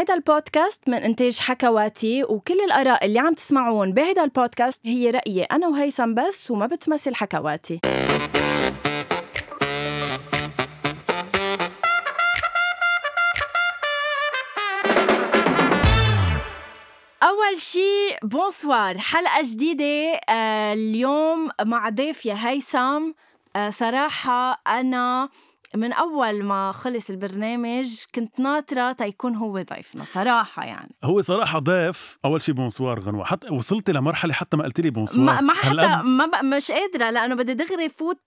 هيدا البودكاست من إنتاج حكواتي وكل الآراء اللي عم تسمعون بهيدا البودكاست هي رأيي أنا وهيثم بس وما بتمثل حكواتي. أول شي بونسوار حلقة جديدة آه اليوم مع ضيف يا هيثم. آه صراحة أنا من أول ما خلص البرنامج كنت ناطرة تيكون هو ضيفنا صراحة يعني. هو صراحة ضيف أول شيء bonsoir غنوة. حتى وصلت لمرحلة حتى ما قلت لي bonsoir. ما, ما حتى ما مش قادرة لأنه بدي دغري فوت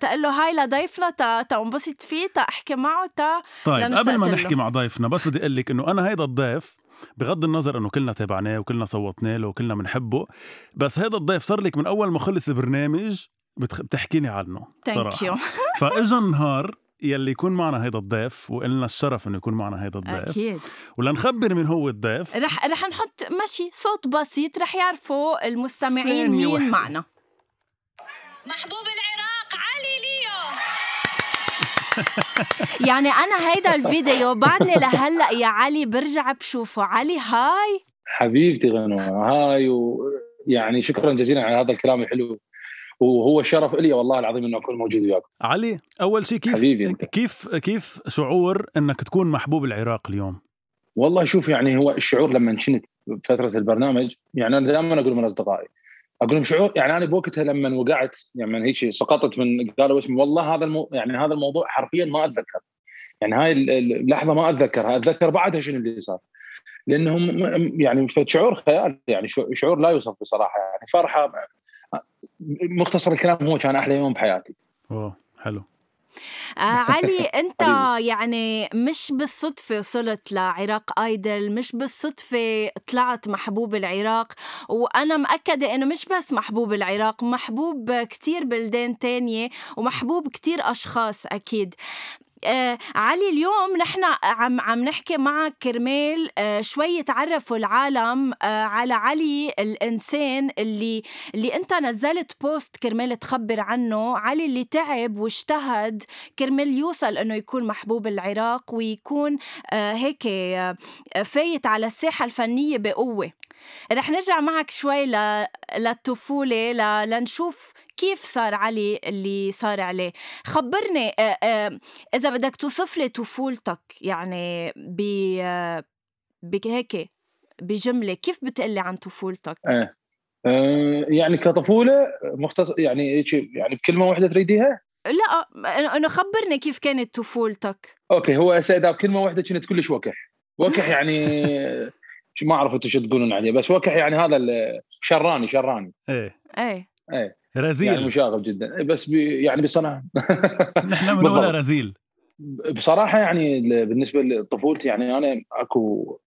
تقول له هاي لضيفنا تا تنبسط فيه تا أحكي معه تا طيب قبل ما نحكي مع ضيفنا بس بدي أقول لك إنه أنا هيدا الضيف بغض النظر إنه كلنا تابعناه وكلنا صوتنا له وكلنا بنحبه بس هذا الضيف صار لك من أول ما خلص البرنامج بتخ... بتحكيني عنه thank you فإجا النهار يلي يكون معنا هيدا الضيف وإلنا الشرف إنه يكون معنا هيدا الضيف. أكيد. ولنخبر من هو الضيف. رح رح نحط ماشي صوت بسيط رح يعرفوا المستمعين مين وحدة. معنا. محبوب العراق علي ليو. يعني أنا هيدا الفيديو بعدني لهلأ يا علي برجع بشوفه. علي hi. حبيبتي غنوة hi ويعني شكرا جزيلا على هذا الكلام الحلو. وهو شرف لي والله العظيم إنه أكون موجود وياك علي أول شيء كيف حبيبي أنت. كيف كيف شعور إنك تكون محبوب العراق اليوم؟ والله شوف يعني هو الشعور لما كنت بفتره البرنامج يعني أنا دائما أقول من أصدقائي أقول لهم شعور يعني أنا بوقتها لما وقعت يعني من هيك سقطت من قالوا اسمي والله هذا المو يعني هذا الموضوع حرفيا ما أتذكر. يعني هاي اللحظه ما أتذكرها أتذكر بعدها شنو اللي صار. لأنهم يعني شعور خيال يعني شعور لا يوصف بصراحة يعني فرحة مختصر الكلام هو كان أحلى يوم بحياتي. أوه حلو. آه علي أنت يعني مش بالصدفة وصلت لعراق آيدل مش بالصدفة طلعت محبوب العراق وأنا مأكدة إنه مش بس محبوب العراق محبوب كتير بلدان تانية ومحبوب كتير أشخاص أكيد. آه علي اليوم نحن عم عم نحكي معك كرمال آه شوي تعرفوا العالم آه على علي الإنسان اللي اللي أنت نزلت post كرمال تخبر عنه علي اللي تعب واجتهد كرمال يوصل إنه يكون محبوب العراق ويكون آه هيك آه فايت على الساحة الفنية بقوة. رح نرجع معك شوي للطفولة لنشوف كيف صار علي اللي صار عليه؟ خبرني إذا بدك توصف لي طفولتك يعني ب بهيك بجملة كيف بتقلي عن طفولتك؟ إيه أه يعني كطفولة مختص يعني يعني بكلمة واحدة تريديها؟ لا إنه خبرني كيف كانت طفولتك. okay هو إذا بكلمة واحدة كنت كلش وكح. وكح يعني ما أعرف أنتم شو تقولون عليه بس وكح يعني هذا شراني شراني. إيه. إيه. إيه. رزيل. يعني مشاغب جدا. بس بي يعني بصراحة. نحن بنقول رزيل. بصراحة يعني بالنسبة لطفولتي يعني أنا اكو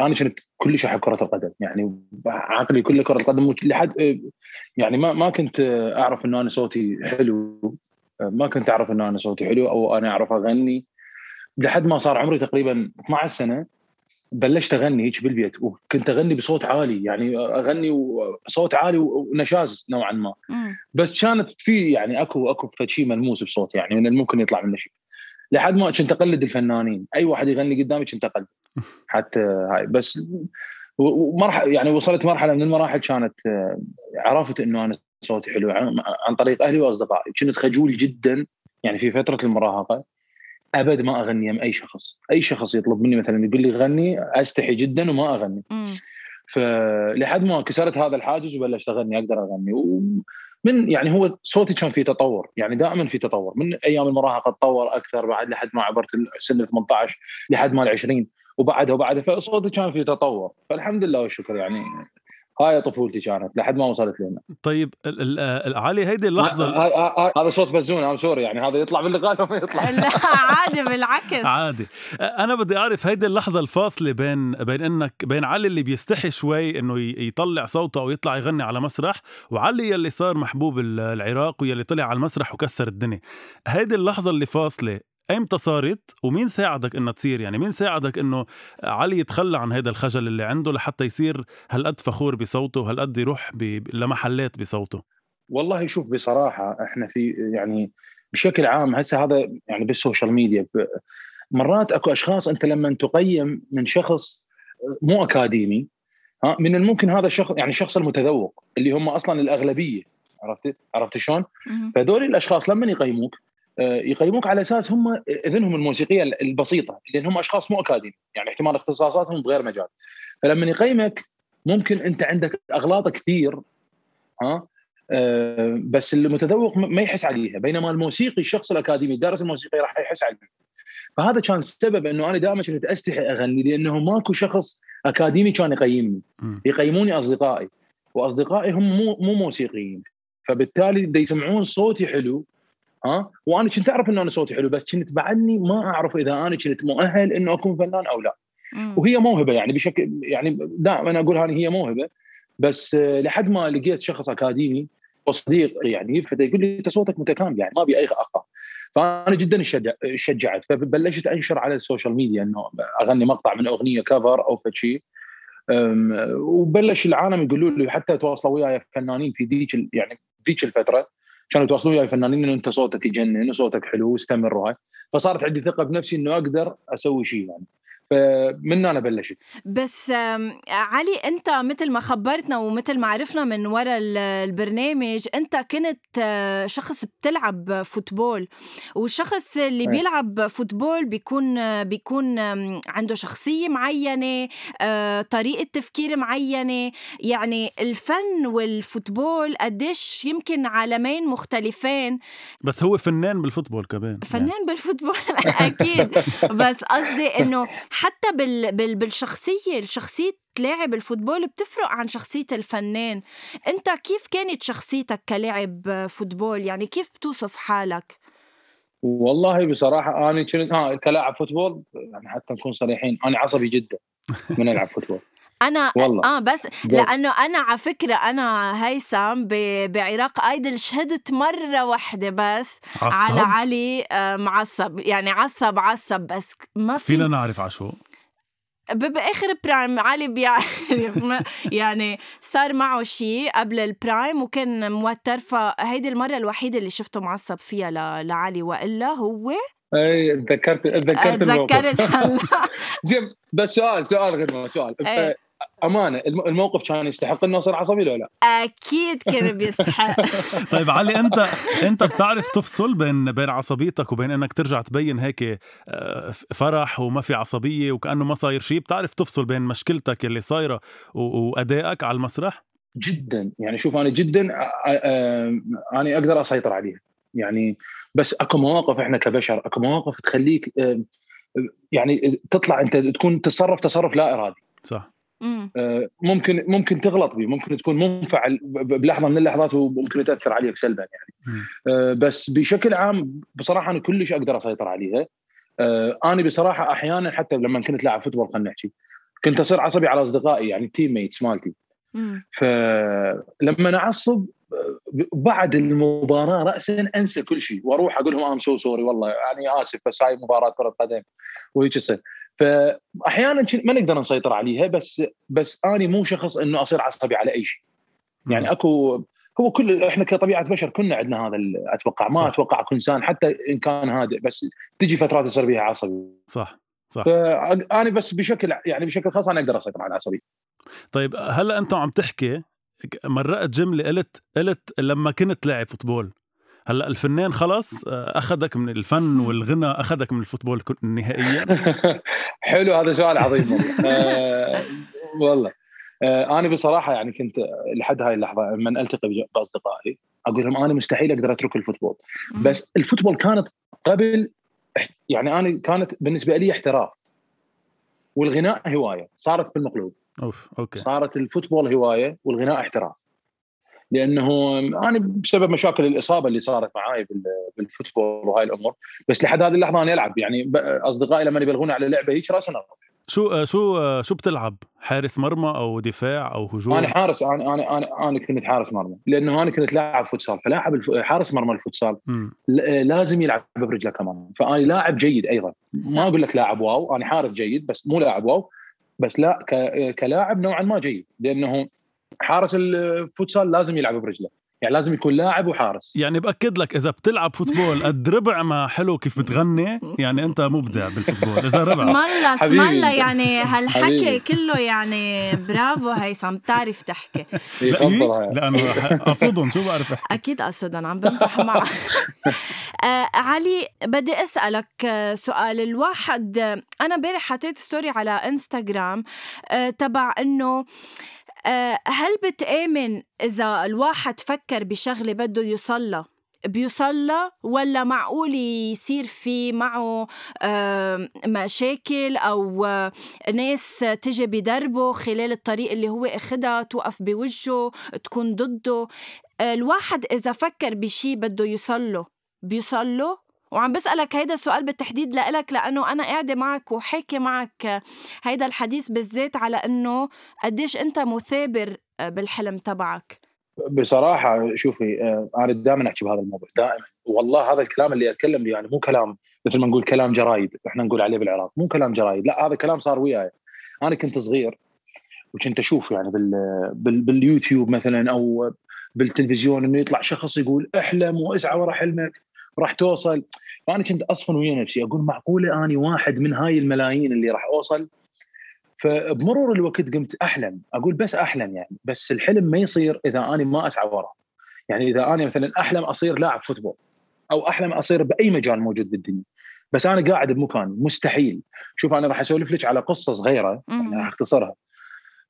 أنا كنت كلش أحب كرة القدم. يعني عقلي كله كرة القدم. لحد يعني ما ما كنت أعرف إنه أنا صوتي حلو. ما كنت أعرف إنه أنا صوتي حلو أو أنا أعرف أغني. لحد ما صار عمري تقريبا 12 سنة بلشت أغني هيك بالبيت وكنت أغني بصوت عالي يعني أغني بصوت عالي ونشاز نوعا ما. بس كانت في يعني أكو أكو شيء ملموس بصوت يعني من الممكن يطلع منه شيء لحد ما كنت أقلد الفنانين. أي واحد يغني قدامي كنت أقلد. حتى هاي بس ومرحله يعني وصلت مرحلة من المراحل كانت عرفت إنه أنا صوتي حلو عن طريق أهلي وأصدقائي. كنت خجول جدا يعني في فترة المراهقة. أبد ما أغني أم أي شخص. أي شخص يطلب مني مثلا يقول لي غني أستحي جدا وما أغني. فلحد ما كسرت هذا الحاجز وبلشت أغني أقدر أغني. ومن يعني هو صوتي كان في تطور يعني دائما في تطور. من أيام المراهقة تطور أكثر بعد لحد ما عبرت سن ال 18 لحد ما ال 20 وبعدها وبعدها فصوتي كان في تطور. فالحمد لله والشكر يعني هاي طفولتي كانت لحد ما وصلت لنا طيب علي هيدي اللحظة هذا صوت بزون ام sorry يعني هذا يطلع باللقاء ما يطلع. لا عادي بالعكس. عادي. أنا بدي أعرف هيدي اللحظة الفاصلة بين بين إنك بين علي اللي بيستحي شوي إنه يطلع صوته أو يطلع يغني على مسرح وعلي يلي صار محبوب العراق ويلي طلع على المسرح وكسر الدنيا. هيدي اللحظة اللي فاصلة ايمتى صارت ومين ساعدك إنها تصير؟ يعني مين ساعدك إنه علي يتخلى عن هذا الخجل اللي عنده لحتى يصير هالقد فخور بصوته وهالقد يروح لمحلات بصوته؟ والله شوف بصراحة إحنا في يعني بشكل عام هسه هذا يعني بال social media مرات أكو أشخاص أنت لما تقيم من شخص مو أكاديمي ها من الممكن هذا الشخص يعني الشخص المتذوق اللي هم أصلا الأغلبية عرفت؟ عرفت شلون؟ فدول الأشخاص لما يقيموك؟ يقيموك على أساس هم اذنهم الموسيقية البسيطة لأن هم أشخاص مو اكاديمي يعني احتمال اختصاصاتهم بغير مجال. فلما يقيمك ممكن أنت عندك أغلاط كثير ها؟ أه بس المتذوق ما يحس عليها بينما الموسيقي الشخص الأكاديمي الدارس الموسيقى راح يحس عليها. فهذا كان السبب إنه أنا دائما كنت أستحي أغني لأنه ماكو شخص أكاديمي كان يقيمني. يقيموني أصدقائي وأصدقائي هم مو مو موسيقيين. فبالتالي دا يسمعون صوتي حلو ها؟ وأنا كنت أعرف إنه أنا صوتي حلو بس كنت بعدني ما أعرف إذا أنا كنت مؤهل إنه أكون فنان أو لا. مم. وهي موهبة يعني بشكل يعني دائما أقول هذه هي موهبة بس لحد ما لقيت شخص أكاديمي وصديق يعني فيقول لي أنت صوتك متكامل يعني ما بيه أي أخطاء. فأنا جدا شجعت فبلشت أنشر على ال social media إنه أغني مقطع من أغنية cover أو فد شي وبلش العالم يقولوا لي حتى تواصلوا وياي فنانين في ذيك يعني ذيك الفترة. كانوا يتواصلون وياي فنانين إنه أنت صوتك يجنن وصوتك حلو واستمر وهاي فصارت عندي ثقة بنفسي إنه أقدر أسوي شيء يعني. فمن أنا بلشت بس علي أنت مثل ما خبرتنا ومثل ما عرفنا من وراء البرنامج أنت كنت آه، شخص بتلعب football والشخص اللي. بيلعب football بيكون بيكون عنده شخصية معينة آه، طريقة تفكير معينة يعني الفن وال football قديش يمكن عالمين مختلفين بس هو فنان بال football كمان فنان يعني. بال football أكيد بس قصدي إنه حتى بال بال بالشخصية شخصيه لاعب ال football بتفرق عن شخصية الفنان. أنت كيف كانت شخصيتك كلاعب football؟ يعني كيف بتوصف حالك؟ والله بصراحة أنا كنت ها كلاعب football يعني حتى نكون صريحين أنا عصبي جدا من ألعب football. أنا والله. آه بس, بس. لأنه أنا على فكرة أنا هيثم بعراق أيدل شهدت مرة واحدة بس عصب. على علي آه معصب. يعني عصب عصب بس ما في فينا نعرف على شو؟ بآخر prime علي بيعرف يعني صار معه شيء قبل ال prime وكان موتر. فهيدي المرة الوحيدة اللي شفته معصب فيها لعلي. وإلا هو؟ أي تذكرت تذكرت تذكرت. هلا زين بس سؤال سؤال غير سؤال. أي. أمانة الموقف كان يستحق إنه اصير عصبي ولا لا؟ أكيد كان بيستحق. طيب علي أنت أنت بتعرف تفصل بين بين عصبيتك وبين إنك ترجع تبين هيك آه، فرح وما في عصبية وكأنه ما صاير شيء بتعرف تفصل بين مشكلتك اللي صايرة وأدائك على المسرح؟ جدا. يعني شوف أنا جدا أنا أقدر أسيطر عليها. يعني بس أكو مواقف إحنا كبشر أكو مواقف تخليك يعني تطلع أنت تكون تصرف تصرف لا إرادي. صح. آه، ممكن ممكن تغلط به ممكن تكون منفعل بلحظة من اللحظات وممكن تاثر عليك سلبا يعني. آه، بس بشكل عام بصراحة أنا كلش أقدر أسيطر عليها. آه، أنا بصراحة أحيانا حتى لما كنت لاعب football خلينا نحكي كنت أصير عصبي على أصدقائي يعني teammates مالتي فلما اعصب بعد المباراة راسا أنسى كل شيء وأروح أقول لهم I'm so sorry والله يعني آسف بس هاي مباراة كرة قدم وهيك يصير. فأحيانا ما نقدر نسيطر عليها بس بس أني مو شخص إنه أصير عصبي على أي شيء. يعني اكو هو كل إحنا كطبيعة بشر كنا عندنا هذا أتوقع. ما صح. أتوقع أكو إنسان حتى إن كان هادئ بس تجي فترات يصير بها عصبي. صح صح. فانا بس بشكل يعني بشكل خاص أنا أقدر أسيطر على العصبيه طيب هلا أنت عم تحكي مرقت جملة قلت قلت لما كنت لاعب فوتبول. هلأ الفنان خلص آه، أخذك من الفن والغنى أخذك من ال football نهائيا. حلو هذا سؤال عظيم والله. آه والله. آه أنا بصراحة يعني كنت لحد هاي اللحظة لما ألتقي بأصدقائي أقول لهم أنا مستحيل أقدر أترك ال football. بس ال football كانت قبل يعني أنا كانت بالنسبة لي احتراف. والغناء هواية صارت بالمقلوب أوف okay. صارت ال football هواية والغناء احتراف. لأنه أنا بسبب مشاكل الإصابة اللي صارت معاي بال football وهاي الأمور. بس لحد هذه اللحظة أنا ألعب. يعني أصدقائي لما يبلغوني على لعبة هيك راسا شو شو شو بتلعب؟ حارس مرمى أو دفاع أو هجوم؟ أنا حارس أنا أنا أنا, أنا كنت حارس مرمى. لأنه أنا كنت لاعب futsal فلاعب الف... حارس مرمى ال futsal لازم يلعب برجله كمان. فأنا لاعب جيد أيضا. ما أقول لك لاعب wow أنا حارس جيد بس مو لاعب wow. بس لا ك... كلاعب نوعا ما جيد. لأنه حارس ال futsal لازم يلعب برجله. يعني لازم يكون لاعب وحارس. يعني بأكد لك إذا بتلعب football قد ربع ما حلو كيف بتغني يعني أنت مبدع بال football إذا ربع. اسم الله اسم. الله يعني هالحكي حبيبي. كله يعني برافو هيثم بتعرف تحكي. يفضل هاي. لأنه اقصدهم شو بعرف أحكي؟ أكيد قصدا عم بمزح معك. آه علي بدي أسألك سؤال. الواحد أنا امبارح حطيت ستوري على إنستغرام آه تبع إنه آه هل بتآمن إذا الواحد فكر بشغله بده يوصلها بيوصلها ولا معقول يصير في معه آه، مشاكل أو آه، ناس تجي بدربه خلال الطريق اللي هو أخدها توقف بوجهه تكون ضده؟ الواحد إذا فكر بشي بده يوصله بيوصله وعم بسألك هيدا السؤال بالتحديد لإلك لأنه أنا قاعدة معك وحاكي معك هيدا الحديث بالذات على أنه قديش أنت مثابر بالحلم تبعك. بصراحة شوفي آه، أنا دائما أحكي بهذا الموضوع دائما والله هذا الكلام اللي أتكلم به يعني مو كلام مثل ما نقول كلام جرايد إحنا نقول عليه بالعراق مو كلام جرايد لا هذا كلام صار وياي. أنا كنت صغير وكنت أشوف يعني بال بال باليوتيوب مثلا أو بالتلفزيون إنه يطلع شخص يقول احلم واسعى ورا حلمك. راح توصل. فانا كنت أصفن ويا نفسي أقول معقولة أني واحد من هاي الملايين اللي راح أوصل؟ فبمرور الوقت قمت أحلم. أقول بس أحلم يعني بس الحلم ما يصير إذا أنا ما أسعى وراه يعني إذا أنا مثلا أحلم أصير لاعب فوتبول أو أحلم أصير بأي مجال موجود بالدنيا. بس أنا قاعد بمكاني مستحيل. شوف أنا راح أسولف لك على قصة صغيرة. يعني أختصرها.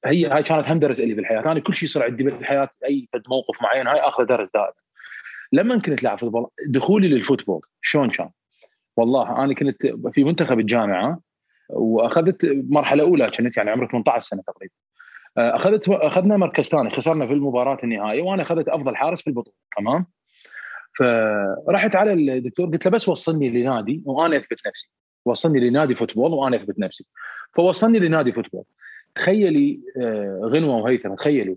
هي هاي كانت هم درس لي بالحياة. أنا كل شيء يصير عندي بالحياة أي فد موقف معين هاي اخذ درس دائم لما كنت لاعب football دخولي لل football شلون كان؟ والله أنا كنت في منتخب الجامعة وأخذت مرحلة أولى كنت يعني عمري 18 سنة تقريبا. أخذت أخذنا مركز ثاني خسرنا في المباراة النهائية وأنا أخذت أفضل حارس في البطولة تمام؟ فرحت على الدكتور قلت له بس وصلني لنادي وأنا أثبت نفسي. وصلني لنادي football وأنا أثبت نفسي. فوصلني لنادي football. تخيلي آه، غنوة وهيثم تخيلي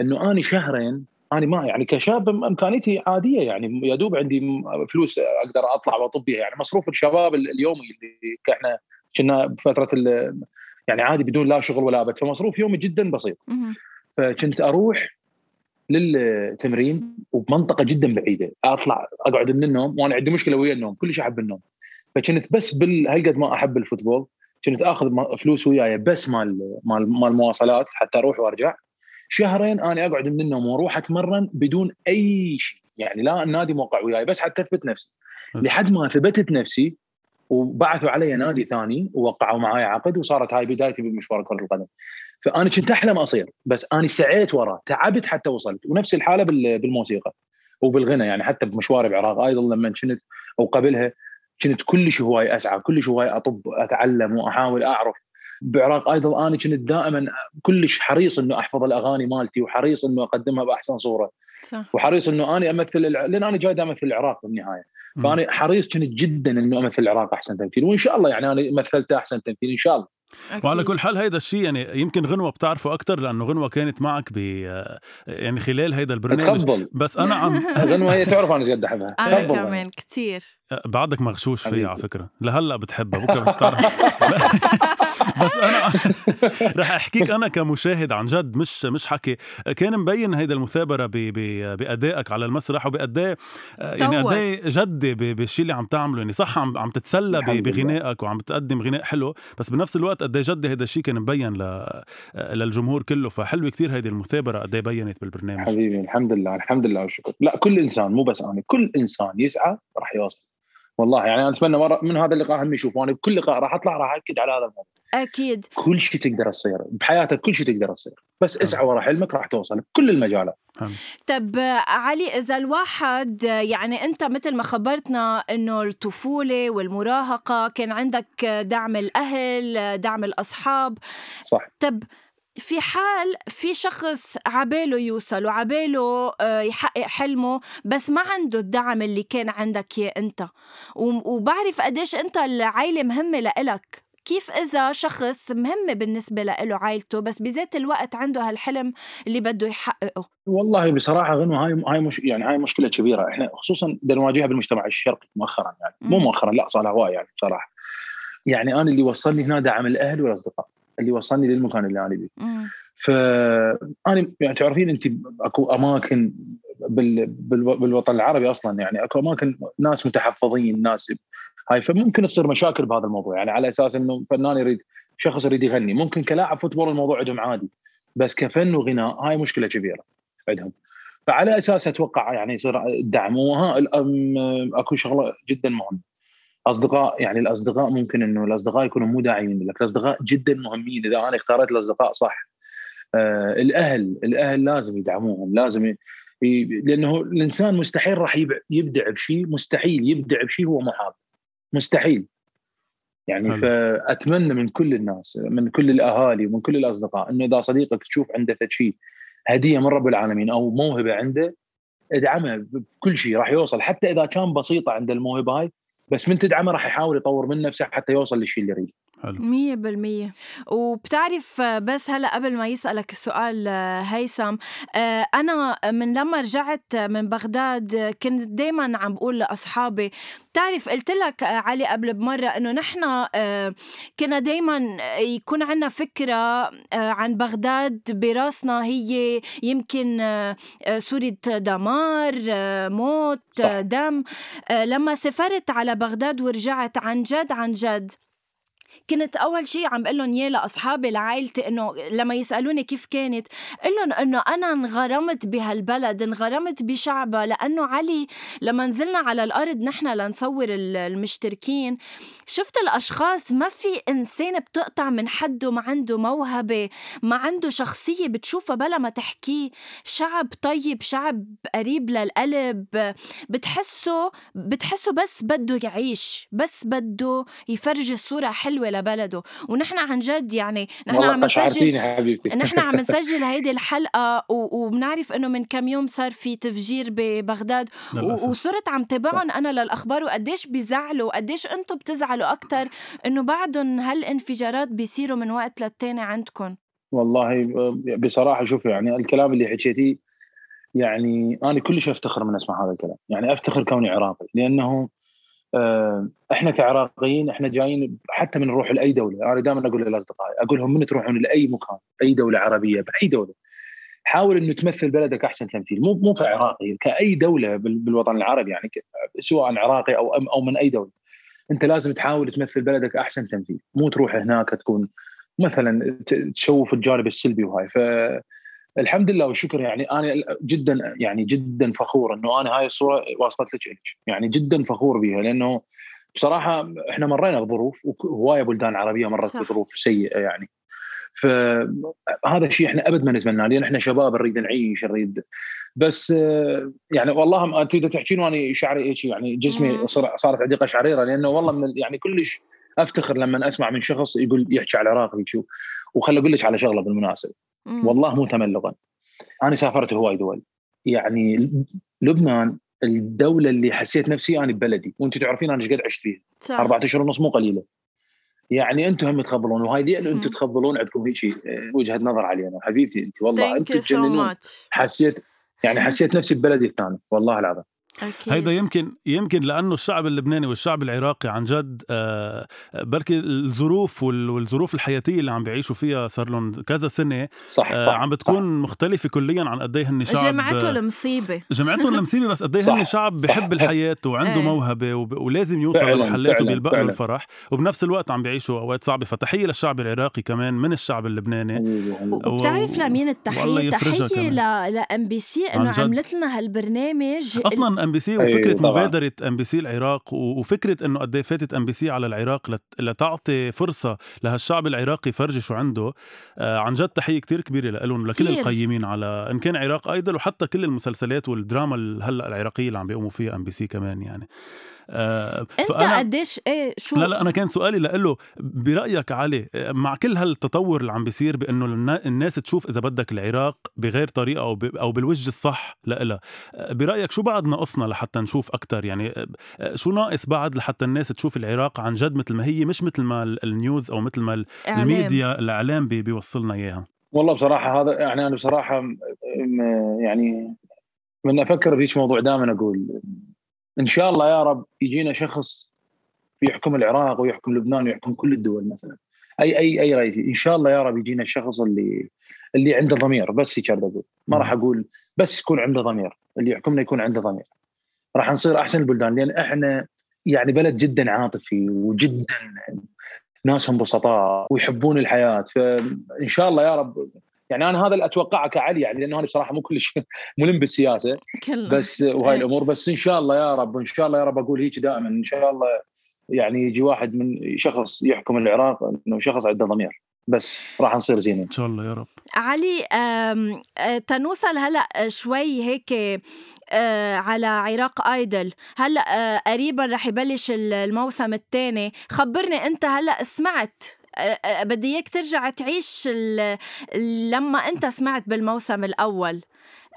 إنه أنا شهرين أنا ما يعني كشاب إمكانيتي عادية يعني يا دوب عندي فلوس أقدر أطلع وأطب بيها. يعني مصروف الشباب ال- اليومي اللي إحنا كنا بفترة يعني عادي بدون لا شغل ولا بد فمصروف يومي جدا بسيط. فكنت أروح للتمرين وبمنطقة جدا بعيدة أطلع أقعد من النوم وأنا عندي مشكلة ويا النوم كلش أحب النوم. فكنت بس بال هالقد ما أحب الفوتبول كنت آخذ فلوس وياي بس مال مال مال مواصلات حتى أروح وأرجع. شهرين أنا أقعد من النوم وأروح أتمرن بدون أي شيء. يعني لا النادي موقع وياي بس حتى اثبت نفسي لحد ما ثبتت نفسي وبعثوا علي نادي ثاني ووقعوا معي عقد وصارت هاي بدايتي بمشوار كرة القدم. فأنا كنت أحلم أصير بس أنا سعيت وراه تعبت حتى وصلت. ونفس الحالة بال- بالموسيقى وبالغنى يعني حتى بمشواري بعراق أيضا لما كنت أو قبلها كنت كلش هواي أسعى كلش هواي أطب أتعلم وأحاول أعرف بعراق أيضا أنا كنت دائما كلش حريص إنه أحفظ الأغاني مالتي وحريص إنه أقدمها بأحسن صورة. صح. وحريص إنه أنا أمثل الع... لأن أنا جاي امثل العراق بالنهاية. فأنا حريص كنت جدا إنه أمثل العراق أحسن تمثيل وإن شاء الله يعني أنا مثلت أحسن تمثيل إن شاء الله. وعلى. كل حال هيدا الشيء يعني يمكن غنوة بتعرفه أكثر لأنه غنوة كانت معك ب يعني خلال هيدا البرنامج. تفضل. بس أنا عم غنوة هي تعرف أنا قد احبها أنا كمان كثير بعدك مغشوش فيها. على فكرة. لهلأ بتحبها بكرة بتعرف. بس أنا رح أحكيك أنا كمشاهد عن جد مش مش حكي. كان مبين هيدا المثابرة ب- ب- بأدائك على المسرح وبقد إيه يعني. قد إيه جدي ب- بالشيء اللي عم تعمله. يعني صح عم عم تتسلى. بغنائك وعم تقدم غناء حلو بس بنفس الوقت قد إيه جدي هيدا الشيء كان مبين ل- للجمهور كله. فحلوه كتير هيدي المثابرة قد إيه بينت بالبرنامج. حبيبي الحمد لله الحمد لله والشكر لا كل إنسان مو بس أنا كل إنسان يسعى راح يوصل. والله يعني أنا أتمنى مرة من هذا اللقاء هم يشوفوني بكل لقاء راح أطلع راح أكد على هذا الموضوع. أكيد. كل شيء تقدر تصير بحياتك كل شيء تقدر تصير بس اسعى ورا حلمك راح توصل بكل المجالات. طب علي إذا الواحد يعني أنت مثل ما خبرتنا إنه الطفولة والمراهقة كان عندك دعم الأهل دعم الأصحاب. صح. طب في حال في شخص عباله يوصل وعباله آه، يحقق حلمه بس ما عنده الدعم اللي كان عندك إياه أنت. وبعرف قديش أنت العائله مهمة لإلك. كيف إذا شخص مهمة بالنسبة له عائلته بس بذات الوقت عنده هالحلم اللي بده يحققه؟ والله بصراحة غنوه هاي هاي مش يعني هاي مشكلة كبيرة. إحنا خصوصا بدنا نواجهها بالمجتمع الشرقي مؤخرا يعني. مو. مؤخرا لا صار هواي يعني بصراحة. يعني أنا اللي وصلني هنا دعم الأهل والأصدقاء. اللي وصلني للمكان اللي أنا فيه مم. فانا يعني تعرفين انت أكو أماكن بال بال بالوطن العربي أصلا يعني أكو أماكن ناس متحفظين ناس هاي فممكن تصير مشاكل بهذا الموضوع. يعني على أساس إنه فنان يريد شخص يريد يغني. ممكن كلاعب فوتبول الموضوع عندهم عادي بس كفن وغناء هاي مشكلة كبيرة عندهم. فعلى أساس أتوقع يعني يصير الدعم وها أكو شغلة جدا مهمة. اصدقاء يعني الأصدقاء ممكن إنه الأصدقاء يكونوا مو داعمين لك. الأصدقاء جدا مهمين. إذا أنا اختاريت الأصدقاء صح آه الأهل الأهل لازم يدعموهم لازم ي... لأنه الإنسان مستحيل راح يبدع بشيء مستحيل يبدع بشيء هو محاب مستحيل. يعني هل. فأتمنى من كل الناس من كل الأهالي ومن كل الأصدقاء إنه إذا صديقك تشوف عنده شيء هدية من رب العالمين أو موهبة عنده ادعمه بكل شيء راح يوصل. حتى إذا كان بسيطة عند الموهبة هاي بس من تدعمه راح يحاول يطور من نفسه حتى يوصل للشيء اللي يريده. حلو. مية بالمية. وبتعرف بس هلا قبل ما يسألك السؤال هيثم آه، أنا من لما رجعت من بغداد كنت دايما عم بقول لأصحابي بتعرف قلت لك علي قبل بمرة إنه نحن آه، كنا دايما يكون عنا فكرة آه، عن بغداد براسنا هي يمكن صورة دمار موت صح. دم. لما سافرت على بغداد ورجعت عن جد عن جد كنت أول شيء عم بقول لهم إياه لاصحابي لعائلتي إنه لما يسألوني كيف كانت قل لهم إنه أنا انغرمت بهالبلد انغرمت بشعبها لأنه علي لما نزلنا على الأرض نحن لنصور المشتركين شفت الأشخاص ما في انسان بتقطع من حده ما عنده موهبة ما عنده شخصية بتشوفها بلا ما تحكيه شعب طيب شعب قريب للقلب بتحسه بتحسه بس بده يعيش بس بده يفرجي صورة حلوة لبلده. ونحن عن جد يعني نحن عم نسجل نحن عم نسجل هيدي الحلقة وبنعرف إنه من كم يوم صار في تفجير ببغداد. وصرت عم تابعهم أنا للأخبار وقديش بيزعلوا وقديش أنتم بتزعلوا أكثر إنه بعدهم هالانفجارات بيصيروا من وقت للتاني عندكم. والله بصراحة شوف يعني الكلام اللي حكيتيه يعني أنا كلش أفتخر من أسمع هذا الكلام. يعني أفتخر كوني عراقي لأنه إحنا كعراقيين إحنا جايين حتى من نروح لأي دولة. أنا دائما أقول لاصدقائي أقول لهم من تروحون لأي مكان أي دولة عربية بأي دولة. حاول إنه تمثل بلدك أحسن تمثيل. مو مو كعراقي كأي دولة بالوطن العربي يعني سواء عراقي أو أو من أي دولة. أنت لازم تحاول تمثل بلدك أحسن تمثيل. مو تروح هناك تكون مثلا تشوف الجانب السلبي وهاي. ف الحمد لله والشكر. يعني أنا جدا يعني جدا فخور إنه أنا هاي الصورة واصلت لك يعني جدا فخور بها لأنه بصراحة إحنا مرينا بظروف وهواية بلدان عربية مرت بظروف سيئة يعني. فهذا الشيء إحنا ابد ما نتمناه لأن إحنا شباب نريد نعيش نريد. بس يعني والله أنت تحكين وأنا شعري هيك يعني جسمي صارت عندي قشعريرة لأنه والله من يعني كلش أفتخر لما أسمع من شخص يقول يحكي على العراق وخلي أقول لك على شغلة بالمناسبة. والله مو تملقا. أنا سافرت هواي دول يعني لبنان الدولة اللي حسيت نفسي أنا ببلدي. وأنتم تعرفين أنا إيش قد عشت فيها. صح. أربعة أشهر ونص مو قليلة. يعني أنتم هم تخبلون وهاي دي أنتم تخبلون عندكم هيك وجهة نظر علينا. حبيبتي انت والله أنتم تجننون. حسيت يعني حسيت نفسي ببلدي الثاني والله العظيم. أكيد. هيدا يمكن يمكن لأنه الشعب اللبناني والشعب العراقي عن جد آه بركي الظروف والظروف الحياتية اللي عم بيعيشوا فيها صار لهم كذا سنة صح, آه صح عم بتكون صح. مختلفة كليا عن قد إيه هن شعب جمعته المصيبه جمعته المصيبه بس قد إيه هن شعب بحب الحياة وعنده إيه. موهبة وب... ولازم يوصل لمحلات وبيلبق له الفرح وبنفس الوقت عم بيعيشوا أوقات صعبة. فتحية للشعب العراقي كمان من الشعب اللبناني. وبتعرف لمين التحية؟ تحية لأم بي سي إنه عملت لنا هالبرنامج أصلا ام بي سي وفكرة أيوة مبادرة ام بي سي العراق وفكرة إنه قد إيه فاتت ام بي سي على العراق لتعطي فرصة لهالشعب العراقي يفرجي شو عنده. آه عن جد تحية كتير كبيرة لهم ولكل القيمين على إن كان عراق ايدل وحتى كل المسلسلات والدراما هلأ العراقية اللي عم بيقوموا فيها ام بي سي كمان يعني. آه انت قديش إيه شو؟ لا لا أنا كان سؤالي له برأيك علي مع كل هالتطور اللي عم بيصير بإنه الناس تشوف إذا بدك العراق بغير طريقة أو أو بالوجه الصح لها برأيك شو بعد ناقصنا لحتى نشوف أكثر يعني آه، شو ناقص بعد لحتى الناس تشوف العراق عن جد مثل ما هي مش مثل ما النيوز أو مثل ما الميديا الإعلام بيوصلنا إياها؟ والله بصراحة هذا يعني أنا بصراحة يعني من أفكر بهيك موضوع دائما أقول إن شاء الله يا رب يجينا شخص يحكم العراق ويحكم لبنان ويحكم كل الدول مثلا. أي أي أي رئيس إن شاء الله يا رب يجينا الشخص اللي اللي عنده ضمير. بس هيك أقول. ما راح أقول بس يكون عنده ضمير. اللي يحكمنا يكون عنده ضمير. راح نصير أحسن البلدان. لأن إحنا يعني بلد جدا عاطفي وجدا ناسهم بسطاء ويحبون الحياة. فإن شاء الله يا رب يعني أنا هذا اللي أتوقعه كعلي يعني لأنه أنا بصراحه مو كلش ملم بالسياسة. كله. بس وهاي الأمور. بس إن شاء الله يا رب إن شاء الله يا رب أقول هيك دائما إن شاء الله يعني يجي واحد من شخص يحكم العراق إنه شخص عنده ضمير. بس راح نصير زينين إن شاء الله يا رب. علي آه، تنوصل هلا شوي هيك آه، على عراق آيدل. هلا آه، قريبا رح يبلش ال- الموسم الثاني. خبرني أنت هلا سمعت بدي إياك ترجع تعيش لما أنت سمعت بالموسم الأول.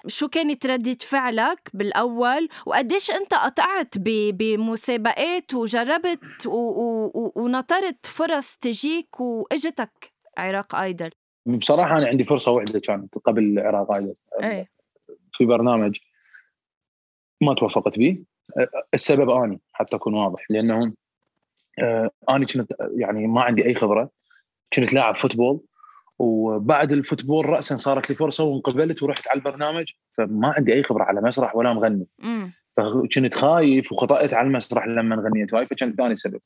شو كانت ردة فعلك بالأول؟ وقديش أنت قطعت بمسابقات وجربت و- و- و- ونطرت فرص تجيك وإجتك عراق آيدل؟ بصراحة أنا عندي فرصة واحدة كانت قبل العراق هذا إيه. في برنامج ما توفقت به السبب أني حتى أكون واضح لأنه آه، اني كنت يعني ما عندي أي خبرة. كنت لاعب football وبعد ال football رأسا صارت لي فرصة وانقبلت ورحت على البرنامج فما عندي أي خبرة على مسرح ولا مغني. فكنت خايف وخطأت على المسرح لما غنيت هاي فكان ثاني سبب.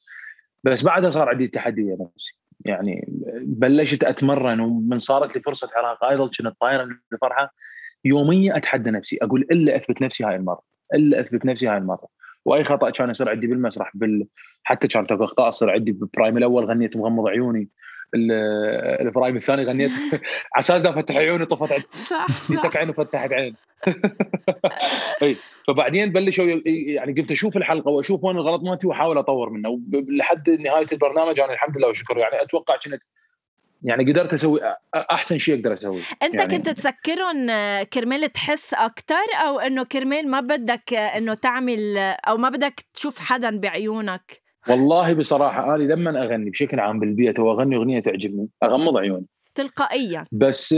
بس بعدها صار عندي تحدي نفسي. يعني بلشت أتمرن ومن صارت لي فرصة عراق أيضا كنت طايره من الفرحه يوميا أتحدى نفسي أقول إلا أثبت نفسي هاي المرة إلا أثبت نفسي هاي المرة. وأي خطأ كان يصير عندي بالمسرح بال... حتى كانت اكو اخطاء تصير عندي بال prime الأول غنيت مغمض عيوني ال- ال prime الثاني غنيت على أساس دا فتح عيوني طفت عيني. صح عين وفتحت عين اي فبعدين بلشوا يعني قمت أشوف الحلقة وأشوف وين الغلط مالتي وأحاول أطور منه لحد نهاية البرنامج أنا الحمد لله وشكر يعني أتوقع كنت يعني قدرت أسوي أحسن شيء أقدر أسويه. أنت يعني- كنت تسكرهم كرمال تحس أكثر أو إنه كرمال ما بدك إنه تعمل أو ما بدك تشوف حدا بعيونك؟ والله بصراحة أنا لما أغني بشكل عام بالبيت وأغني أغنية تعجبني أغمض عيوني. تلقائيا. بس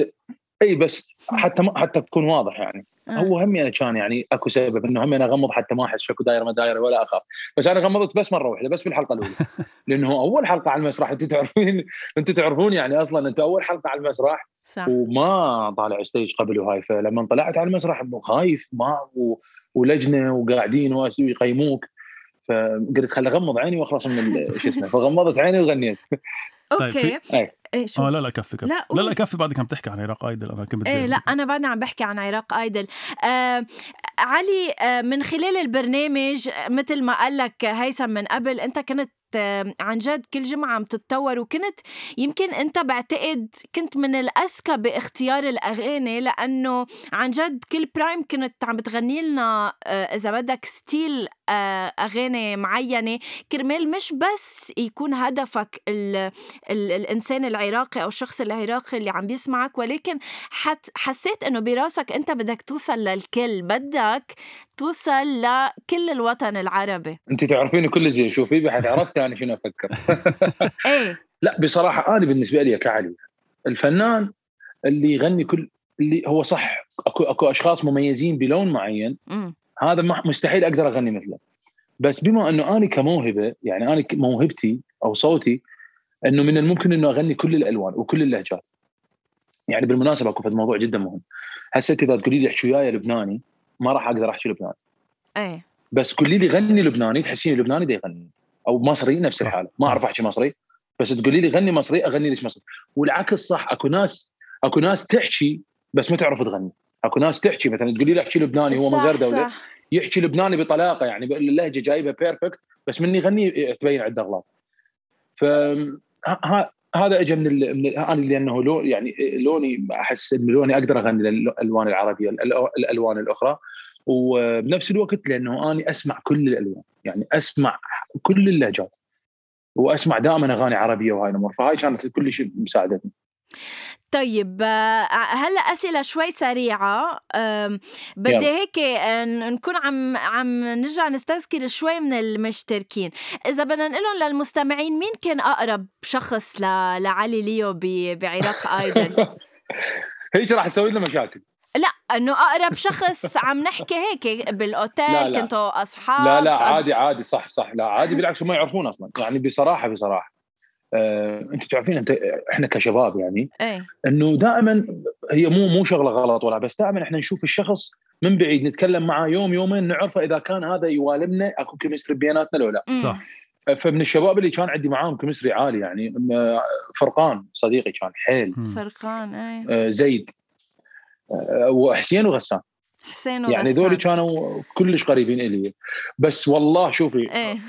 إي بس حتى ما حتى تكون واضح يعني. آه. هو همي أنا كان يعني أكو سبب إنه همي أنا اغمض حتى ما أحس شكو دايرة ما دايرة ولا أخاف. بس أنا غمضت بس مرة واحدة بس بالحلقة الأولى. لأنه أول حلقة على المسرح أنتم تعرفين أنتم تعرفون يعني أصلا أنت أول حلقة على المسرح صح. وما طالع ستيج قبل وهاي فلما طلعت على المسرح خايف ما و... ولجنة وقاعدين ويقيموك. فقلت خل أغمض عيني وأخلص من شو اسمه فغمضت عيني وغنيت. أوكي. إيه. إيه شو؟ آه لا لا كفي كفي. لا، لا. لا كفي بعدك عم تحكي عن عراق آيدل أنا كنت إيه لا أنا بعدني عم بحكي عن عراق آيدل. آه علي آه من خلال البرنامج مثل ما قال لك هيثم من قبل أنت كنت آه، عن جد كل جمعة عم تتطور وكنت يمكن أنت بعتقد كنت من الأذكى باختيار الأغاني لأنه عن جد كل prime كنت عم بتغني لنا آه، إذا بدك style أغاني معينة. كرمال مش بس يكون هدفك ال ال الإنسان العراقي أو الشخص العراقي اللي عم بيسمعك ولكن حت حسيت إنه براسك أنت بدك توصل للكل. بدك توصل لكل الوطن العربي. أنت تعرفيني كل زين شوفي بحيث عرفت أنا شنو أفكر. إيه. لا بصراحة أنا بالنسبة لي كعلي الفنان اللي يغني كل اللي هو صح أكو أكو أشخاص مميزين بلون معين هذا مستحيل أقدر أغني مثله. بس بما أنه أنا كموهبة يعني أنا موهبتي أو صوتي أنه من الممكن أنه أغني كل الألوان وكل اللهجات. يعني بالمناسبة أكو موضوع جدا مهم. هسه إذا تقولي لي احكي وياي لبناني ما راح أقدر احكي لبناني. إيه. بس قولي لي غني لبناني تحسيني لبناني دا يغني أو مصري نفس الحالة. ما. أعرف أحكي مصري. بس تقولي لي غني مصري أغني ليش مصري. والعكس صح أكو ناس أكو ناس تحكي بس ما تعرف تغني. أكو ناس تحكي مثلا تقولي لي احكي لبناني هو من غير دولة. صح. يحكي لبناني بطلاقة يعني اللهجة جايبة بيرفكت بس من يغني تبين عنده اغلاط ف هذا اجى من. من. أنا لأنه لون يعني لوني أحس إن لوني أقدر أغني الالوان العربية الألوان الأخرى وبنفس الوقت لأنه أني أسمع كل الألوان يعني أسمع كل اللهجات وأسمع دائما أغاني عربية وهاي الأمور فهاي كانت كل شيء مساعدتني طيب آه، هلأ أسئلة شوي سريعة. بدي. هيك آه، نكون عم عم نرجع نستذكر شوي من المشتركين. إذا بدنا نقول للمستمعين مين كان أقرب شخص ل... لعلي ليو ب... بعراق ايدل هيك راح أسوي له مشاكل. لا إنه أقرب شخص عم نحكي هيك بالأوتيل لا، لا. كنتوا أصحاب لا لا عادي عادي صح صح. لا عادي بالعكس ما يعرفون أصلا. يعني بصراحة بصراحة. آه، انت تعرفين انت إحنا كشباب يعني إيه إنه دائما هي مو مو شغلة غلط ولا بس دائما إحنا نشوف الشخص من بعيد نتكلم معاه يوم يومين نعرفه إذا كان هذا يوالمنا أكو chemistry بيناتنا لو لا. صح. فمن الشباب اللي كان عندي معاهم chemistry عالي يعني فرقان صديقي كان حيل. فرقان إيه آه، زيد آه، وحسين وغسان حسين يعني. ذولي كانوا كلش قريبين إلي. بس والله شوفي إيه.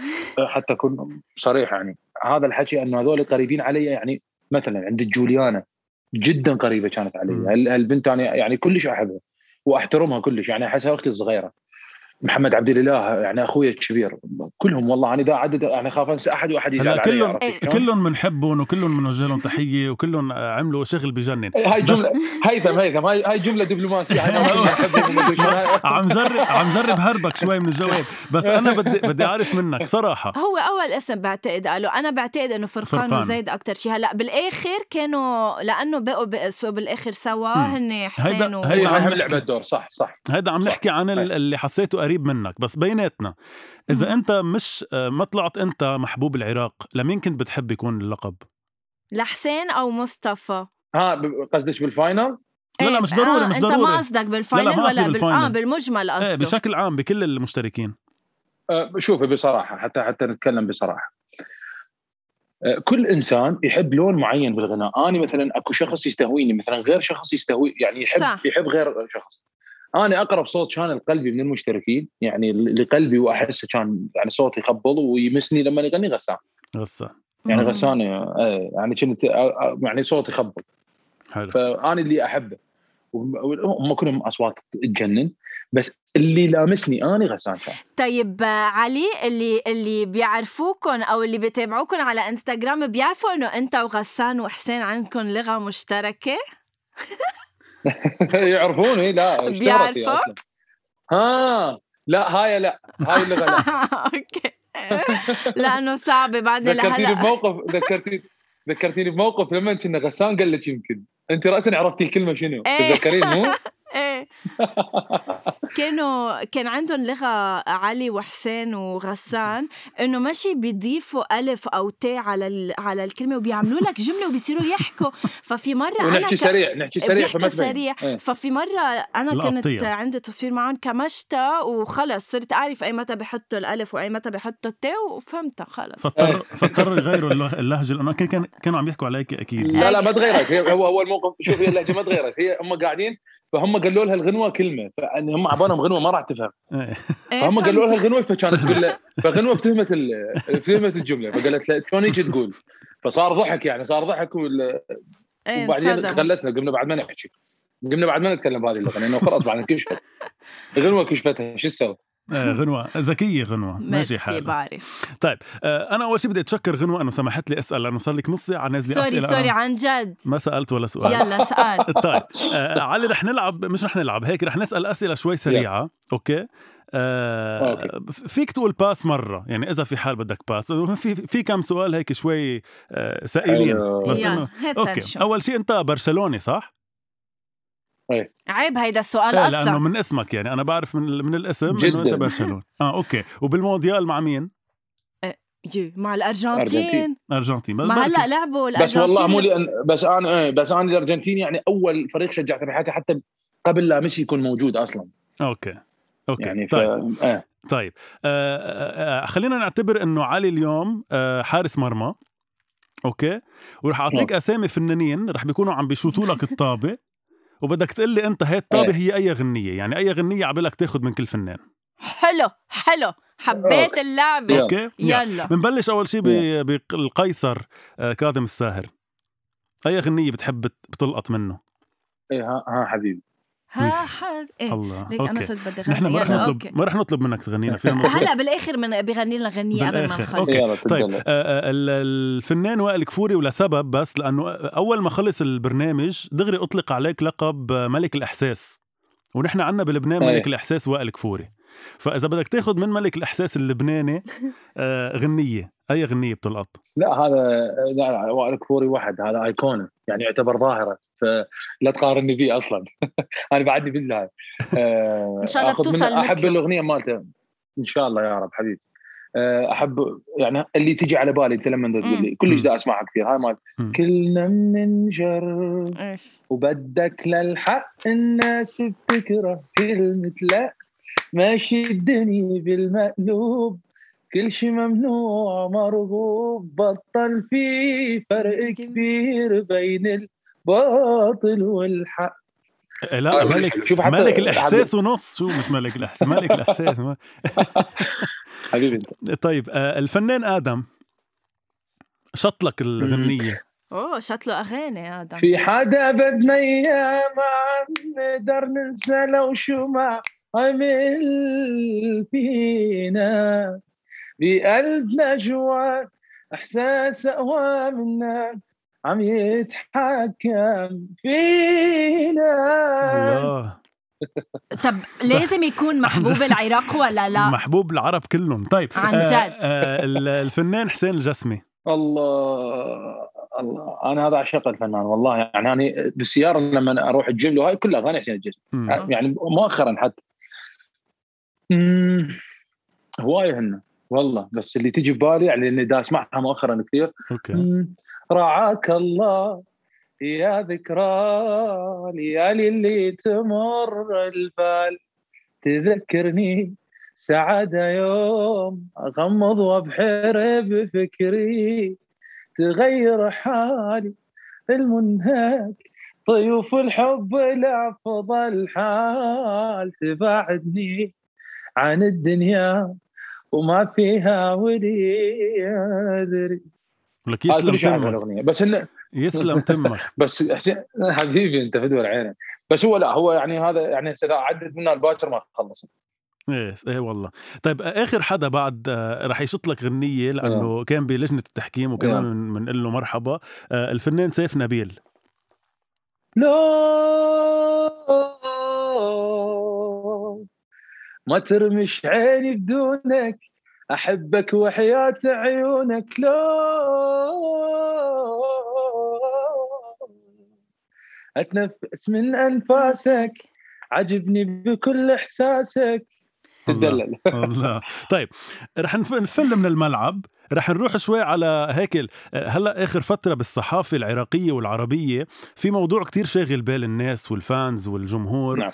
حتى أكون صريح يعني هذا الحكي أنه هذول قريبين علي يعني مثلا عند جوليانا جدا قريبة كانت علي. هالبنت أنا يعني كلش أحبها وأحترمها كلش يعني احسها أختي الصغيرة. محمد عبد الإله يعني أخوي الكبير كلهم والله أنا إذا عدد يعني خاف أنسى أحد وأحد يزعل كلهم إيه. كلهم بنحبهم وكلهم بنوجه لهم تحية وكلهم عملوا شغل بجنن هاي جملة هيثم هيثم هاي هاي جملة دبلوماسية عم جرب عم جرب هربك شوي من الجواب بس أنا بدي بدي أعرف منك صراحة هو أول اسم بعتقد قالوا أنا بعتقد إنه فرقان, فرقان. وزيد أكثر شيء هلأ بالآخر كانوا لأنه بقوا بقوا بالآخر سوا. هن حسين هيدا-. هيدا هي عم هم نحكي. لعبة دور صح صح هيدا عم. نحكي عن أي. اللي حسيته قريب منك بس بيناتنا. إذا أنت مش آه، ما طلعت أنت محبوب العراق لمين كنت بتحب يكون اللقب؟ لحسين أو مصطفى؟ ها ب- قصدك بال final؟ لا لا إيه، مش ضروري آه مش أنت ضروري. ما قصدك بال final لا، ما قصدي ولا بال... بال final. آه بالمجمل إيه قصده؟ بشكل عام بكل المشتركين. أه، شوفي بصراحة حتى حتى نتكلم بصراحة. أه، كل إنسان يحب لون معين بالغناء. أنا مثلا أكو شخص يستهويني مثلا غير شخص يستهوي يعني يحب صح. يحب غير شخص. أنا أقرب صوت كان لقلبي من المشتركين يعني لقلبي واحسه كان يعني صوتي يخبل ويمسني لما يغني غسان. غسان. يعني. غسان أه، يعني كنت أه، أه، يعني صوتي يخبل. حلو. فأنا اللي أحبه. هم كلهم أصوات تجنن بس اللي لامسني أنا غسان كان. طيب آه، علي اللي اللي بيعرفوكم أو اللي بيتابعوكم على إنستغرام بيعرفوا إنه أنت وغسان وحسين عندكم لغة مشتركة؟ يعرفوني لا اشتهرت؟ أصلاً. ها لا هاي لا هاي اللغة لا أوكي لأنه صعبة بعدني ذكرتيني لهلا بموقف ذكرتيني ذكرتيني بموقف لما كنا غسان قال لك يمكن أنت راسا عرفتي الكلمة شنو إيه. تتذكرين مو؟ كانوا كان عندهم لغة علي وحسين وغسان إنه ماشي بيضيفوا ألف أو تاء على ال- على الكلمة وبيعملوا لك جملة وبيصيروا يحكوا. ففي مرة أنا ونحكي ك- سريع نحكي سريع فما. سريع. إيه. ففي مرة أنا لا كنت. عندي تصوير معهم كمشتها وخلص صرت أعرف أي متى بحطوا الألف وأي متى بحطوا التاء وفهمتها خلص. فاضطر فاضطروا يغيروا اللغ- اللهجة لأنه كان كان- كانوا عم يحكوا عليك أكيد. لا لا ما تغيرت هي هو هو الموقف. شوف هي اللهجة ما تغيرت هي هم قاعدين فهم قالوا لها الغنوه كلمة فان هم عبالهم غنوة ما راح تفهم إيه. إيه، فهم قالوا لها. الغنوة فكانت تقول له فغنوة فهمت ال- فهمت الجملة فقالت له شلون هيك تقول فصار ضحك يعني صار ضحك وال- إيه، وبعدين. خلصنا قمنا بعد ما نحكي قمنا بعد ما نتكلم بهذه اللغة لأنه خلاص بعد كشفت الغنوة كشفتها شو تسوي؟ إيه، غنوة ذكية غنوة. ماشي حالها بعرف طيب آه، أنا أول شيء بدي أتشكر غنوة إنه سمحت لي أسأل لأنه صار لك نص ساعة نازلة sorry أسئلة. sorry أنا عن جد. ما سألت ولا سؤال. يلا سؤال طيب آه علي رح نلعب مش رح نلعب هيك رح نسأل أسئلة شوي سريعة okay؟ آه okay. فيك تقول pass مرة يعني إذا في حال بدك pass في في كم سؤال هيك شوي آه سائلين. بس انه okay. أول شيء أنت برشلوني صح؟ عيب هيدا السؤال إيه، لأنه أصلا من اسمك يعني أنا بعرف من من الاسم إنه جداً. انت برشلوني. آه okay. وبالمونديال مع مين؟ يو مع الأرجنتين. أرجنتين. أرجنتين. بس ما. هلأ لعبوا بس الأرجنتين. والله مو لأن بس أنا إيه، بس أنا الأرجنتين يعني أول فريق شجعته بحياتي حتى قبل لا ميسي يكون موجود أصلا. okay. okay. يعني ف... طيب. آه. طيب. آه آه خلينا نعتبر إنه علي اليوم آه حارس مرمى. okay. ورح أعطيك أسامي فنانين رح بيكونوا عم بيشوتوا لك الطابة. وبدك تقول لي انت هي الطابه هي أي غنية؟ يعني أي غنية عبالك تاخذ من كل فنان. حلو حلو. حبيت اللعبة. يلا. okay؟ يلا. بنبلش أول شيء بالقيصر آه كاظم الساهر. أي غنية بتحب بت- بتلقط منه؟ إيه ها, ها حبيبي. ها حد إيه. الله. ليك أنا okay. صرت بدي نحن ما رح نطلب okay. ما رح نطلب منك تغنينا فينا نطلب- هلا بالآخر من بغني لنا غنية قبل ما. نخلص. okay. يلا طيب آه، آه، ال- الفنان وائل كفوري ولسبب بس لأنه أول ما خلص البرنامج دغري أطلق عليك لقب ملك الإحساس. ونحن عنا بلبنان أي. ملك الإحساس وائل كفوري. فإذا بدك تاخذ من ملك الإحساس اللبناني آه، غنية. أي غنية بتلقط؟ لا هذا لا لا وائل كفوري واحد. هذا أيقونة يعني يعتبر ظاهرة. فلا تقارني فيه أصلا. أنا بعدني بالله آه، إن شاء الله بتوصل أحب. الأغنية مالته. إن شاء الله يا رب حبيبي. آه، أحب يعني اللي تجي على بالي أنت لما تقول لي كلش دا اسمعها كثير هاي مال. كلنا بننجر إيش. وبدك للحق الناس بتكره كلمة لا ماشي الدنيا بالمقلوب. كل شي ممنوع مرغوب. بطل في فرق كبير بين الباطل والحق. إيه، لا آه، ملك شوف حتى- ملك الإحساس ونص. شو مش ملك الإحساس؟ ملك الإحساس. ما- حبيبي أنت. طيب آه، الفنان آدم شطلك الغنية. أوه شكله أغاني آدم. في حدا بدنا اياه ما نقدر ننسى لو شو ما عمل فينا. بقلبنا جوا إحساس اقوى منك عم يتحكم فينا. الله. طب لازم يكون محبوب العراق ولا لا؟ محبوب العرب كلهم. طيب عن آه، جد. آه، ال- الفنان حسين الجسمي. الله الله. أنا هذا اعشق الفنان والله. يعني أنا بالسياره لما أروح الجيم له هاي كلها أغاني حسين الجسمي. مم. يعني مؤخرا حتى. هواية هن والله. بس اللي تجي ببالي يعني إني دا اسمعها مؤخرا كثير. أوكي. رعاك الله يا ذكرى ليالي اللي تمر البال. تذكرني سعادة يوم أغمض وأبحر بفكري. تغير حالي المنهك طيوف الحب لأفضل حال تبعدني عن الدنيا وما فيها ولي أدري. لك يسلم تمك. الأغنية بس إنه يسلم تمك. بس حسين حبيبي انت فدوى عينك بس هو لا هو يعني هذا يعني إذا عدت منها الباكر ما تخلص إيه إيه والله. طيب آخر حدا بعد آه، رح يشط لك غنية لأنه كان بلجنة التحكيم وكمان نعم. بنقول له مرحبا. آه، الفنان سيف نبيل. لا ما ترمش عيني بدونك. أحبك وحياة عيونك لا. أتنفس من أنفاسك. عجبني بكل إحساسك. الله. تدلل. الله. طيب رح نف- نفل من الملعب. رح نروح شوي على هيك هلأ آخر فترة بالصحافة العراقية والعربية في موضوع كتير شاغل بال الناس والفانز والجمهور. نعم.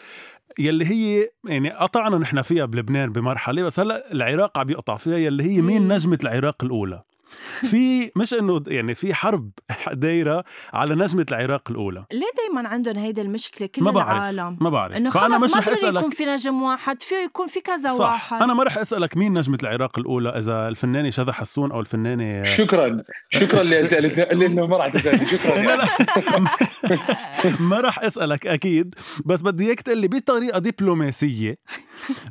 يلي هي يعني قطعنا نحن فيها بلبنان بمرحلة بس هلأ العراق عم يقطع فيها يلي هي مين. نجمة العراق الأولى في مش إنه يعني في حرب دايرة على نجمة العراق الأولى. ليه دايما عندهم هيدي المشكلة كل ما بعرف العالم؟ ما بعرف. إنه فأنا خلص مش ما رح أسألك يكون في نجم واحد فيه يكون في كذا صح. واحد. أنا ما رح أسألك مين نجمة العراق الأولى إذا الفنانة شذى حسون أو الفنانة شكرا. شكرا اللي لأنه ما راح تسألني. شكرا. لا ما راح أسألك أكيد. بس بدي إياك تقول لي بطريقة دبلوماسية.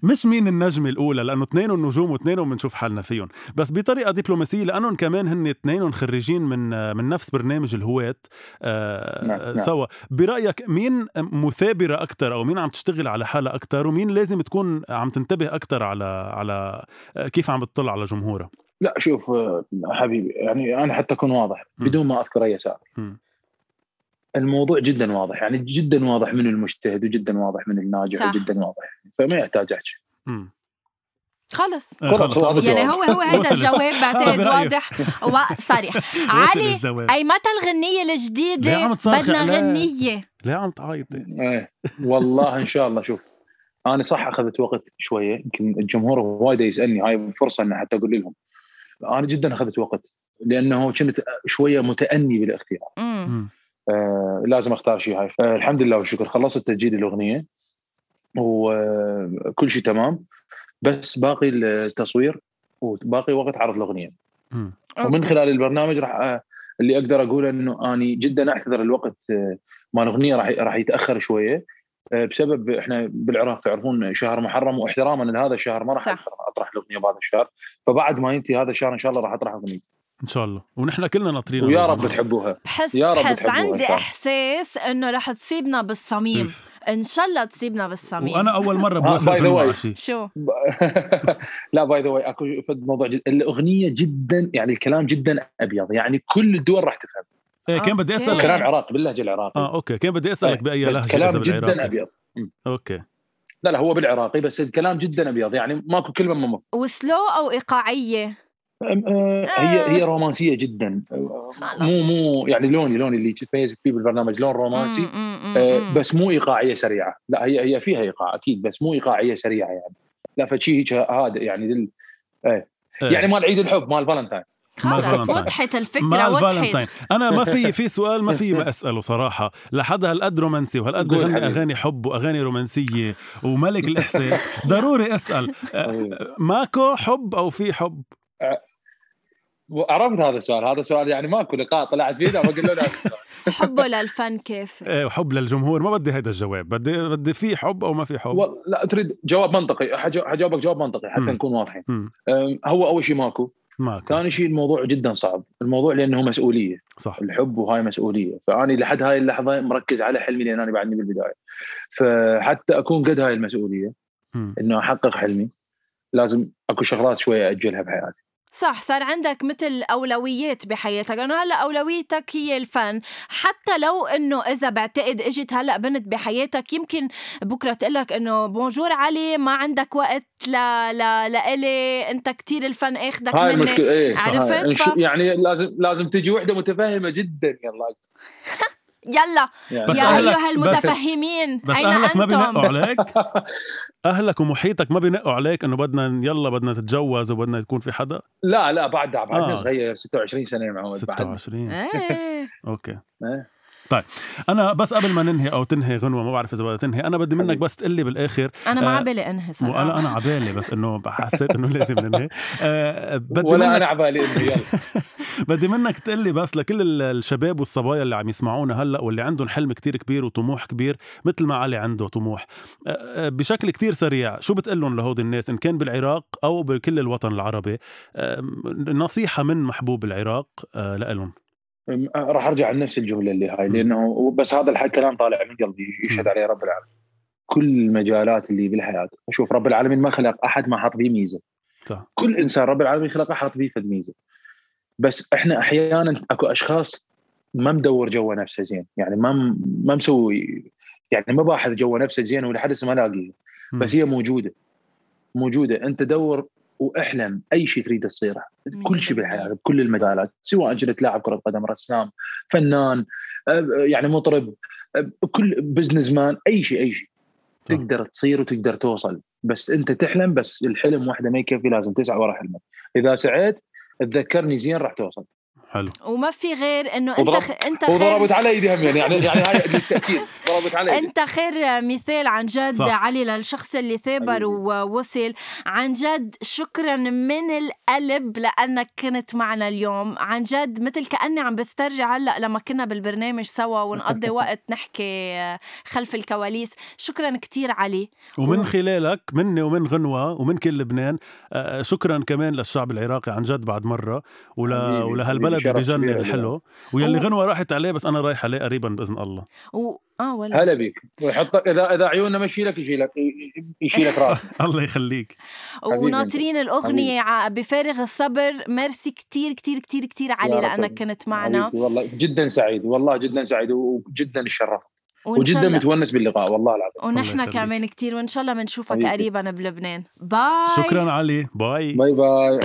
مش مين النجمة الأولى لأنه اثنينهم نجوم واثنينهم بنشوف حالنا فيهم. بس بطريقة دبلوماسية لانهم كمان هن اثنينهم خريجين من من نفس برنامج الهواة آه نعم، نعم. سوا برأيك مين مثابرة أكثر أو مين عم تشتغل على حالها أكثر ومين لازم تكون عم تنتبه أكثر على على كيف عم بتطلع على جمهورها لا شوف آه، حبيبي يعني أنا حتى أكون واضح. بدون ما أذكر أي م. الموضوع جدا واضح يعني جدا واضح من المجتهد وجدا واضح من الناجح صح. وجدا واضح فما يحتاج أحكي. خلص. آه، خلص، خلص يعني الجواب. هو هو هيدا الجواب بعتقد. واضح. وصريح علي. أي متى الغنية ليه الجديدة عم تصرخي بدنا؟ غنية. ليه عم تعيطي؟ إيه. والله إن شاء الله. شوف أنا صح أخذت وقت شوية. يمكن الجمهور وايد يسألني. هاي فرصة ان حتى أقول لهم. أنا جدا أخذت وقت. لأنه كنت شوية متأني بالاختيار. آه لازم أختار شيء هاي. آه الحمد لله والشكر. خلصت تسجيل الأغنية. وكل شيء تمام. بس باقي التصوير وباقي وقت عرض الأغنية. ومن. خلال البرنامج راح آه، اللي أقدر أقوله إنه أني جدا أعتذر الوقت آه، مال الاغنيه راح راح يتأخر شوية آه، بسبب إحنا بالعراق تعرفون شهر محرم واحتراما لهذا الشهر ما راح. أطرح الأغنية بهذا الشهر فبعد ما ينتهي هذا الشهر إن شاء الله راح أطرح أغنية إن شاء الله. ونحن كلنا ناطرين ويا رب. تحبوها. بحس يا رب بحس عندي. إحساس إنه رح تصيبنا بالصميم. إن شاء الله تصيبنا بالصميم. وأنا أول مرة آه، way. بالمعاشي شو؟ لا by the way أكو موضوع جد الأغنية جدا يعني الكلام جدا أبيض. يعني كل الدول راح تفهم. إيه كان بدي. أسألك. كلام عراقي باللهجة العراقيه آه okay. كان بدي أسألك بأي بس لهجة كلام جدا. أبيض. okay. لا لا هو بالعراقي بس الكلام جدا أبيض. يعني ماكو كلمة مفهوم و slow أو إيقاعية؟ آه، هي هي رومانسية جدا. آه، خلاص. مو مو يعني لوني لوني اللي تميزت فيه بالبرنامج لون رومانسي مم، مم، مم، آه، مم. بس مو إيقاعية سريعة. لا هي هي فيها إيقاع أكيد بس مو إيقاعية سريعة يعني. لا فشي هيك هادئ يعني دل... إيه. يعني مال عيد الحب مال Valentine. Valentine. وضحت الفكرة الفالنتين وضحت. أنا ما في في سؤال ما في ما اساله صراحة. لحد هالقد رومانسي وهالقد بغني. أغاني حب وأغاني رومانسية وملك الاحساس ضروري أسأل. أه، ماكو حب أو في حب؟ عرفت هذا السؤال. هذا سؤال يعني ماكو لقاء طلعت فيه لا بقول له. هذا السؤال حبه للفن كيف؟ إيه، وحب للجمهور. ما بدي هيدا الجواب. بدي بدي في حب أو ما في حب. و- لا تريد جواب منطقي. حجاوبك جواب منطقي حتى مم. نكون واضحين. هو أول شيء ماكو. ماكو. ثاني شيء الموضوع جدا صعب. الموضوع لأنه مسؤولية. صح. الحب وهاي مسؤولية. فأني لحد هاي اللحظة مركز على حلمي لأن أنا بعدني بالبداية. فحتى أكون قد هاي المسؤولية. إنه أحقق حلمي لازم أكو شغلات شوية أجلها بحياتي. صح صار عندك مثل أولويات بحياتك انه هلأ أولويتك هي الفن حتى لو إنه إذا بعتقد إجت هلأ بنت بحياتك يمكن بكرة تقول لك إنه بونجور علي ما عندك وقت ل ل لإلي أنت كتير الفن هاي مني المشكلة إيه صح. عرفت؟ ف- يعني لازم لازم تجي وحدة متفهمه جدا يلا يلا. بس يا أهلك- أيها المتفهمين بس أين أهلك ما بينقوا أنتم عليك؟ أهلك ومحيطك ما بينقوا عليك إنه بدنا يلا بدنا تتجوز وبدنا يكون في حدا؟ لا لا بعد بعد آه. آه. صغير 26 سنة معود بعد 26 إيه. أوكي. إيه. أنا بس قبل ما ننهي أو تنهي غنوة ما بعرف إذا بدها تنهي أنا بدي منك. بس تقلي بالآخر. أنا ما آه، عبالي أنهي مو صراحة. أنا أنا عبالي بس إنه حسيت إنه لازم ننهي. آه، بدي ولا منك أنا عبالي إنه يلا. بدي منك تقلي بس لكل ال- الشباب والصبايا اللي عم يسمعونا هلأ واللي عندهم حلم كتير كبير وطموح كبير مثل ما علي عنده طموح. أه، أه، بشكل كتير سريع شو بتقول لهم لهود الناس؟ إن كان بالعراق أو بكل الوطن العربي؟ أه، نصيحة من محبوب العراق أه، أم، راح أرجع لنفس الجملة اللي هاي لأنه بس هذا الحكي كلام طالع من قلبي يشهد. عليه رب العالمين. كل المجالات اللي بالحياة شوف رب العالمين ما خلق أحد ما حط فيه ميزة. صح. كل إنسان رب العالمين خلق حط فيه فد ميزة. بس إحنا أحيانا أكو أشخاص ما مدور جوا نفسه زين يعني ما ما مسوي يعني ما باحث جوا نفسه زين ولحد هسه ما لاقيه. بس هي موجودة. موجودة. أنت دور واحلم اي شيء تريد تصيره كل شيء بالحياة بكل المجالات سواء كنت لاعب كرة قدم رسام فنان أه، يعني مطرب أه، كل businessman أي شيء أي شيء. تقدر تصير وتقدر توصل. بس أنت تحلم بس الحلم وحده ما يكفي لازم تسعى ورا حلمك. إذا سعيت تذكرني زين راح توصل. حلو. وما في غير إنه أنت خ... أنت خير وضربت على ايدي هم يعني يعني يعني هاي للتاكيد ضربت على ايدي أنت خير مثال عن جد صح. علي للشخص اللي ثابر. ووصل. عن جد شكرا من القلب لأنك كنت معنا اليوم. عن جد مثل كأني عم بسترجع هلأ لما كنا بالبرنامج سوا ونقضي وقت نحكي خلف الكواليس. شكرا كتير علي. ومن و- خلالك مني ومن غنوة ومن كل لبنان آه، شكرا كمان للشعب العراقي عن جد بعد مرة ولا ولهالبلد شرف بجنن كبير الحلو واللي و- غنوة راحت عليه بس أنا رايح عليه قريبا بإذن الله. و... آه ولا. هلا بيك. ويحطك اذا إذا عيوننا ما يشيلك يشيلك. يشيلك راسك. الله يخليك. وناطرين الأغنية ع- بفارغ الصبر. ميرسي كتير كتير كتير كتير علي. لأنك كنت معنا. حبيبي، والله جدا سعيد. والله جدا سعيد وجدا اتشرفت وجدا متونس باللقاء. والله العظيم. ونحن. كمان كتير. وإن شاء الله بنشوفك. قريبا بلبنان. باي. شكرا علي. باي. باي باي.